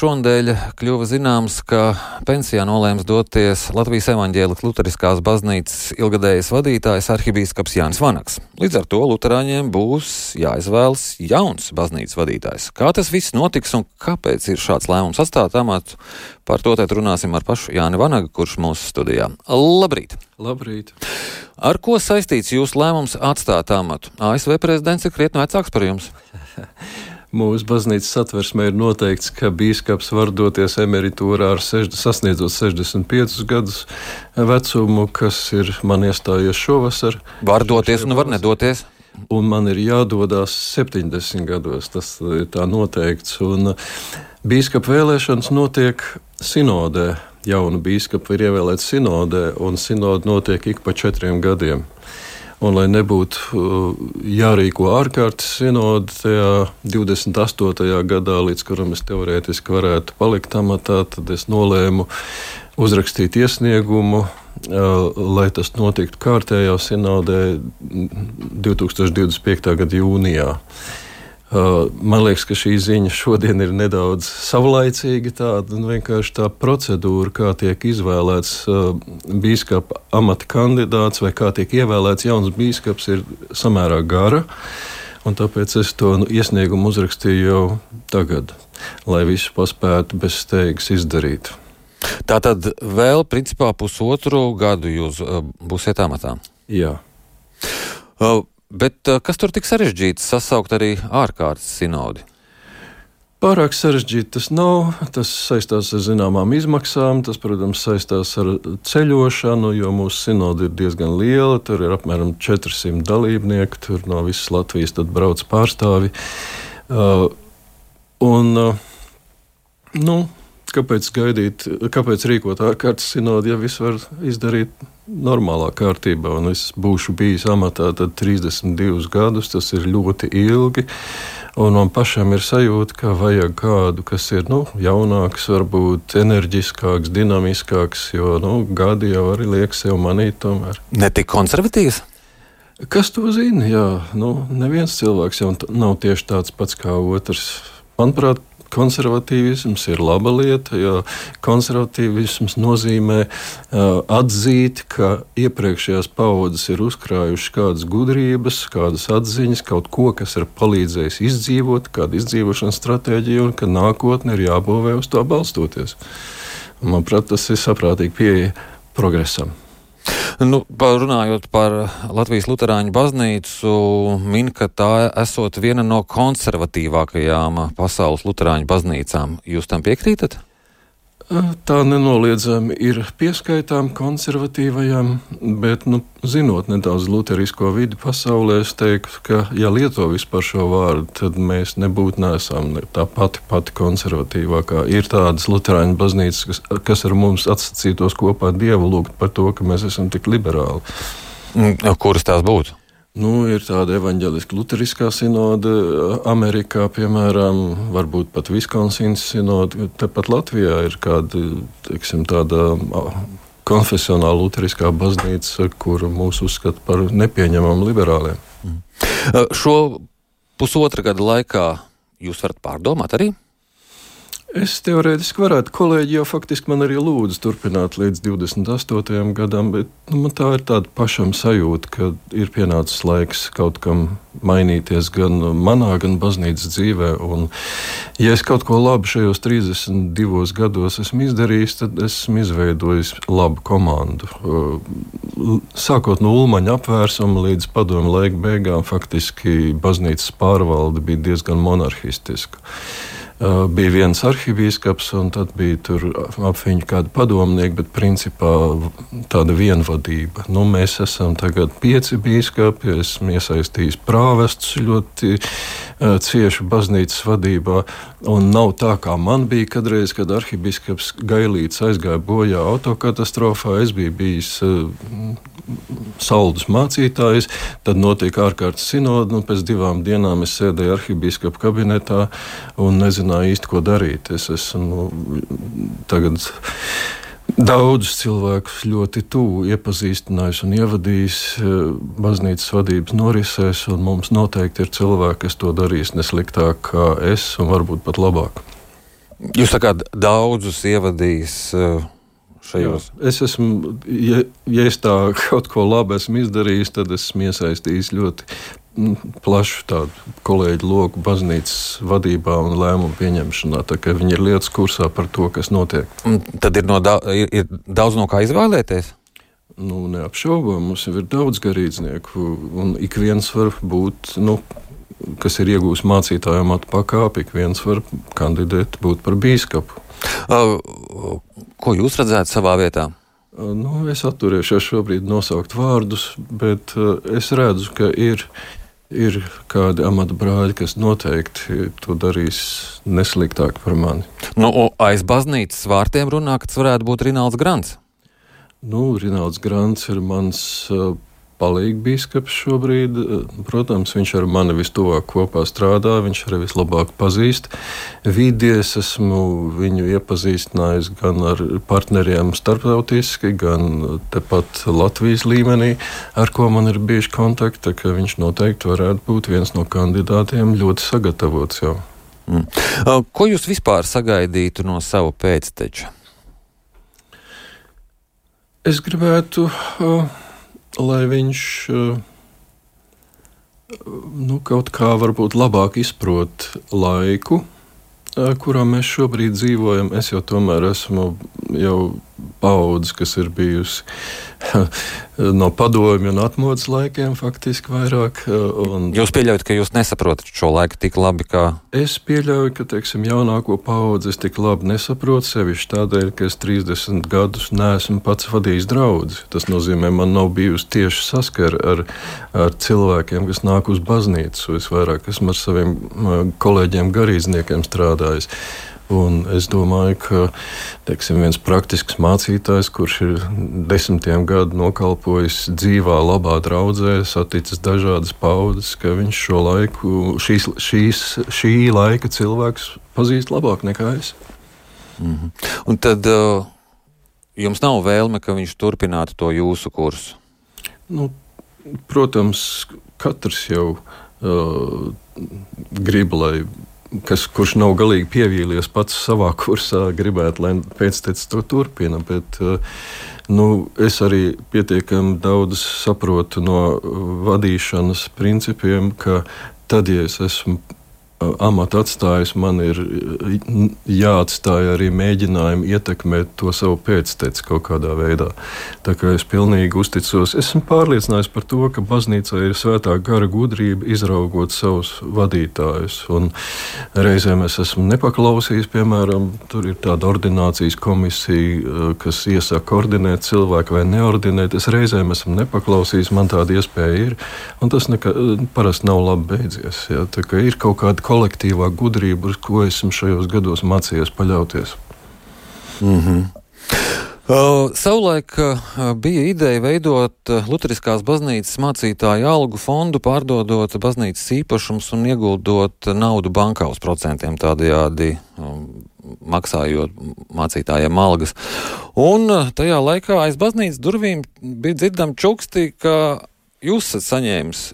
šonadēļ kļuva zināms, ka pensijā nolēms doties Latvijas evaņģēlikas luteriskās baznīcas ilgadējais vadītājs arhibīskaps Jānis Vanaks. Līdz ar to luterāņiem būs jāizvēlas jauns baznīcas vadītājs. Kā tas viss notiks un kāpēc ir šāds lēmums atstāt amatu, par to tēt runāsim ar pašu Jāni Vanagu, kurš mūsu studijā. Labrīt! Labrīt! Ar ko saistīts jūsu lēmums atstāt amatu? ASV prezidents ir krietni vecāks par jums. Mūsu baznīcas satversmē ir noteikts, ka biskups var doties emeritūrā ar sešd, sasniedzot 65 gadus vecumu, kas ir man iestājies šovasar. Var doties un var nedoties. Un man ir jādodas 70 gados. Tas ir tā noteikts. Un biskupa vēlēšanas notiek sinodē. Jaunu biskupu ir ievēlēts sinodē, un sinode notiek ik pa četriem gadiem. Un, lai nebūtu uh, jārīko ārkārtas sinode tajā 28. gadā, līdz kuram es teorētiski varētu palikt amatā, tad es nolēmu uzrakstīt iesniegumu, uh, lai tas notiktu kārtējā sinodē 2025. gada jūnijā. Uh, man liekas, ka šī ziņa šodien ir nedaudz savlaicīga. Tāda nu, vienkārši tā procedūra, kā tiek izvēlēts uh, biskupa amata kandidāts vai kā tiek ievēlēts jauns biskups, ir samērā gara. Un tāpēc es to nu, iesniegumu uzrakstīju jau tagad, lai visu paspētu bez steigas izdarīt. Tā tad vēl principā pusotru gadu jūs uh, būsiet amatā. Jā. Bet kas tur tik sarežģīts sasaukt arī ārkārtas sinodi? Pārāk sarežģīti tas nav. Tas saistās ar zināmām izmaksām, tas, protams, saistās ar ceļošanu, jo mūsu sinode ir diezgan liela. Tur ir apmēram 400 dalībnieku, tur no visas Latvijas brauc pārstāvi. Uh, un, uh, nu, Kāpēc gaidīt, kāpēc rīkot ārkārtas sinodi, ja viss var izdarīt normālā kārtībā? Un es būšu bijis amatā 32 gadus, tas ir ļoti ilgi. Un man pašam ir sajūta, ka vajag kādu, kas ir nu, jaunāks, varbūt enerģiskāks, dinamiskāks, jo nu, gadi jau arī liek sev manīt. Tomēr. Ne tik konservatīvs. Kas to zina? Jā, nu, neviens cilvēks jau nav tieši tāds pats kā otrs. Manuprāt, konservatīvisms ir laba lieta, jo konservatīvisms nozīmē uh, atzīt, ka iepriekšējās paudzes ir uzkrājušas kādas gudrības, kādas atziņas, kaut ko, kas ir palīdzējis izdzīvot, kādu izdzīvošanas stratēģiju, un ka nākotne ir jābūvē uz to balstoties. Manuprāt, tas ir saprātīgi pieeja progresam. Nu, runājot par Latvijas Lutāņu baznīcu, min, ka tā esot viena no konservatīvākajām pasaules Lutāņu baznīcām. Jūs tam piekrītat? Tā nenoliedzami ir pieskaitām konservatīvajām, bet, nu, zinot nedaudz luterisko vidi pasaulē, es teiktu, ka, ja lieto vispār šo vārdu, tad mēs nebūtu nesam tā pati, pati konservatīvākā. Ir tādas luterāņu baznīcas, kas, kas ar mums atsacītos kopā Dievu lūgt par to, ka mēs esam tik liberāli. Mm, kuras tās būtu? Nu, ir tāda evanģeliska luteriskā sinode, Amerikā, piemēram, varbūt pat Viskonsīnas sinode. Tepat Latvijā ir kāda teiksim, tāda konfesionāla luteriskā baznīca, kur mūs uzskata par nepieņemamu liberāliem. Mm. Šo pusotra gada laikā jūs varat pārdomāt arī? Es teorētiski varētu, kolēģi jau faktiski man arī lūdzu turpināt līdz 28. gadam, bet nu, man tā ir tāda pašam sajūta, ka ir pienācis laiks kaut kam mainīties gan manā, gan baznīcas dzīvē. Un, ja es kaut ko labu šajos 32 gados esmu izdarījis, tad esmu izveidojis labu komandu. Sākot no Ulmaņa apvērsuma līdz padomu laika beigām, faktiski baznīcas pārvalde bija diezgan monarhistiska. Uh, bija viens arhibīskaps, un tad bija ap viņu kāda padomnieka, bet principā tāda vienvadība. Nu, mēs esam tagad pieci bīskapi, esmu iesaistījis prāvestus ļoti uh, cieši baznīcas vadībā, un nav tā, kā man bija kadreiz, kad arhibīskaps Gailīts aizgāja bojā autokatastrofā. Es biju bijis uh, saldus mācītājs, tad notika ārkārtas sinode, un pēc divām dienām es sēdēju arhibīskapa kabinetā un nezināju īsti, ko darīt. Es esmu tagad daudzus cilvēkus ļoti tuvu iepazīstinājis un ievadījis eh, baznīcas vadības norisēs, un mums noteikti ir cilvēki, kas to darīs ne sliktāk kā es, un varbūt pat labāk. Jūs sakāt, daudzus ievadījis. Uh, šajos. Jā, es esmu, ja, ja es tā kaut ko labu esmu izdarījis, tad esmu iesaistījis ļoti plašu tādu kolēģu loku baznīcas vadībā un lēmumu pieņemšanā. Viņi ir lietas kursā par to, kas notiek. Un tad ir, no da ir, ir daudz no kā izvēlēties. Nu, neapšaubām, mums ir daudz garīdznieku, un ik viens var būt nu, kas ir iegūmis mācītāju amatu pakāpi, ik viens var kandidēt būt par bīskapu. Ko jūs redzētu savā vietā? Nu, es atturēšos šobrīd nosaukt vārdus, bet es redzu, ka ir, ir kādi amata brāļi, kas noteikti to darīs nesliktāk par mani. Nu, aiz baznīcas vārtiem runā, ka tas varētu būt Rināls Grants. Nu, Rināls Grants ir mans palīgbīskaps šobrīd. Protams, viņš ar mani vistuvāk kopā strādā, viņš arī vislabāk pazīst. Vidi es esmu viņu iepazīstinājis gan ar partneriem starptautiski, gan tepat Latvijas līmenī, ar ko man ir bijuši kontakti. Viņš noteikti varētu būt viens no kandidātiem ļoti sagatavots jau. Mm. Ko jūs vispār sagaidītu no sava pēcteča? Es gribētu uh, lai viņš eh, nu, kaut kā varbūt labāk izprot laiku, eh, kurā mēs šobrīd dzīvojam. Es jau tomēr esmu jau paudze, kas ir bijusi no padomju un atmodas laikiem, faktiski vairāk. Un... Jūs pieļaujat, ka jūs nesaprotat šo laiku tik labi, kā. Es pieļauju, ka teiksim, jaunāko paudzi es tik labi nesaprotu, sevišķi tādēļ, ka es 30 gadus neesmu pats vadījis draugus. Tas nozīmē, man nav bijusi tieši saskara ar, ar cilvēkiem, kas nāk uz baznīcu. Es vairāk esmu ar saviem kolēģiem, garīdzniekiem strādājis. Un es domāju, ka teiksim, viens praktisks mācītājs, kurš ir desmitiem gadu nokalpojis dzīvā, labā draudzē, saticis dažādas paudzes, ka viņš šo laiku, šīs, šīs, šī laika cilvēks pazīst labāk nekā es. Mm -hmm. Un tad uh, jums nav vēlme, ka viņš turpinātu to jūsu kursu? Nu, protams, katrs jau uh, grib, lai kas, kurš nav galīgi pievīlies pats savā kursā, gribētu, lai pēctecis to turpina. Bet, eh, nu, es arī pietiekami daudz saprotu no vadīšanas principiem, ka tad, ja es esmu amatu atstājis, man ir jāatstāj arī mēģinājumi ietekmēt to savu pēcteci kaut kādā veidā. Tā kā es pilnīgi uzticos, esmu pārliecināts par to, ka baznīcā ir svētā gara gudrība izraugot savus vadītājus. Un reizēm es esmu nepaklausījis, piemēram, tur ir tāda ordinācijas komisija, kas iesaka koordinēt cilvēku vai neordinēt. Es reizēm esmu nepaklausījis, man tāda iespēja ir, un tas nekā, parasti nav labi beidzies. Ja? Ir kaut kāda kolektīvā gudrība, uz ko esmu šajos gados mācījies paļauties. Mm -hmm. Uh, savulaik uh, bija ideja veidot uh, Lutheriskās baznīcas mācītāju algu fondu, pārdodot baznīcas īpašumus un ieguldot naudu bankā uz procentiem, tādējādi um, maksājot mācītājiem algas. Un uh, tajā laikā aiz baznīcas durvīm bija dzirdami čuksti, ka jūs esat saņēmis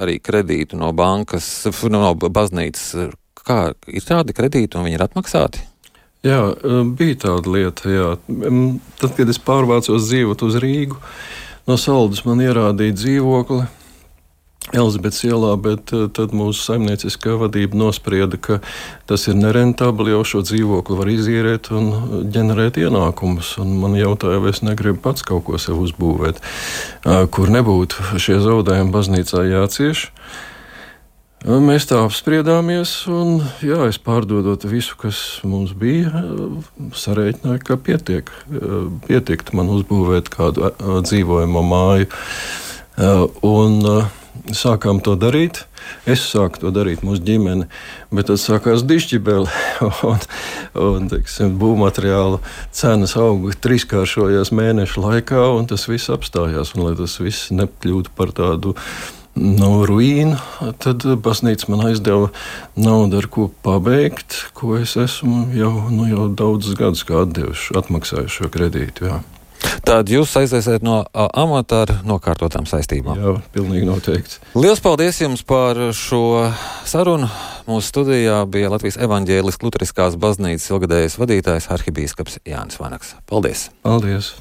arī kredītu no bankas, no baznīcas. Kā ir tādi kredīti un viņi ir atmaksāti? Jā, bija tāda lieta. Jā. Tad, kad es pārvācos dzīvot uz Rīgu, no Saldus man ierādīja dzīvokli Elizabetes ielā, bet eh, tad mūsu saimnieciskā vadība nosprieda, ka tas ir nerentabli, jau šo dzīvokli var izīrēt un ģenerēt ienākumus. Un man jautāja, vai es negribu pats kaut ko sev uzbūvēt, kur nebūtu šie zaudējumi baznīcā jācieš. Mēs tā apspriedāmies, un jā, es pārdodot visu, kas mums bija, sarēķināju, ka pietiek, pietikt man uzbūvēt kādu dzīvojamo māju. Un, sākām to darīt. Es sāku to darīt mūsu ģimene, bet tad sākās dišķibeli. un, un teiksim, būvmateriāla cenas auga trīskāršojās mēnešu laikā, un tas viss apstājās. Un, lai tas viss nekļūtu par tādu nu, ruīnu, tad baznīca man aizdeva naudu, ar ko pabeigt, ko es esmu jau, nu, jau daudzus gadus atdevuši, atmaksājuši šo kredītu. Jā. Tad jūs aiziesiet no amata ar nokārtotām saistībām. Jā, pilnīgi noteikti. Lielas paldies jums par šo sarunu. Mūsu studijā bija Latvijas evaņģēliskās luteriskās baznīcas ilgadējais vadītājs arhibīskaps Jānis Vanaks. Paldies! Paldies!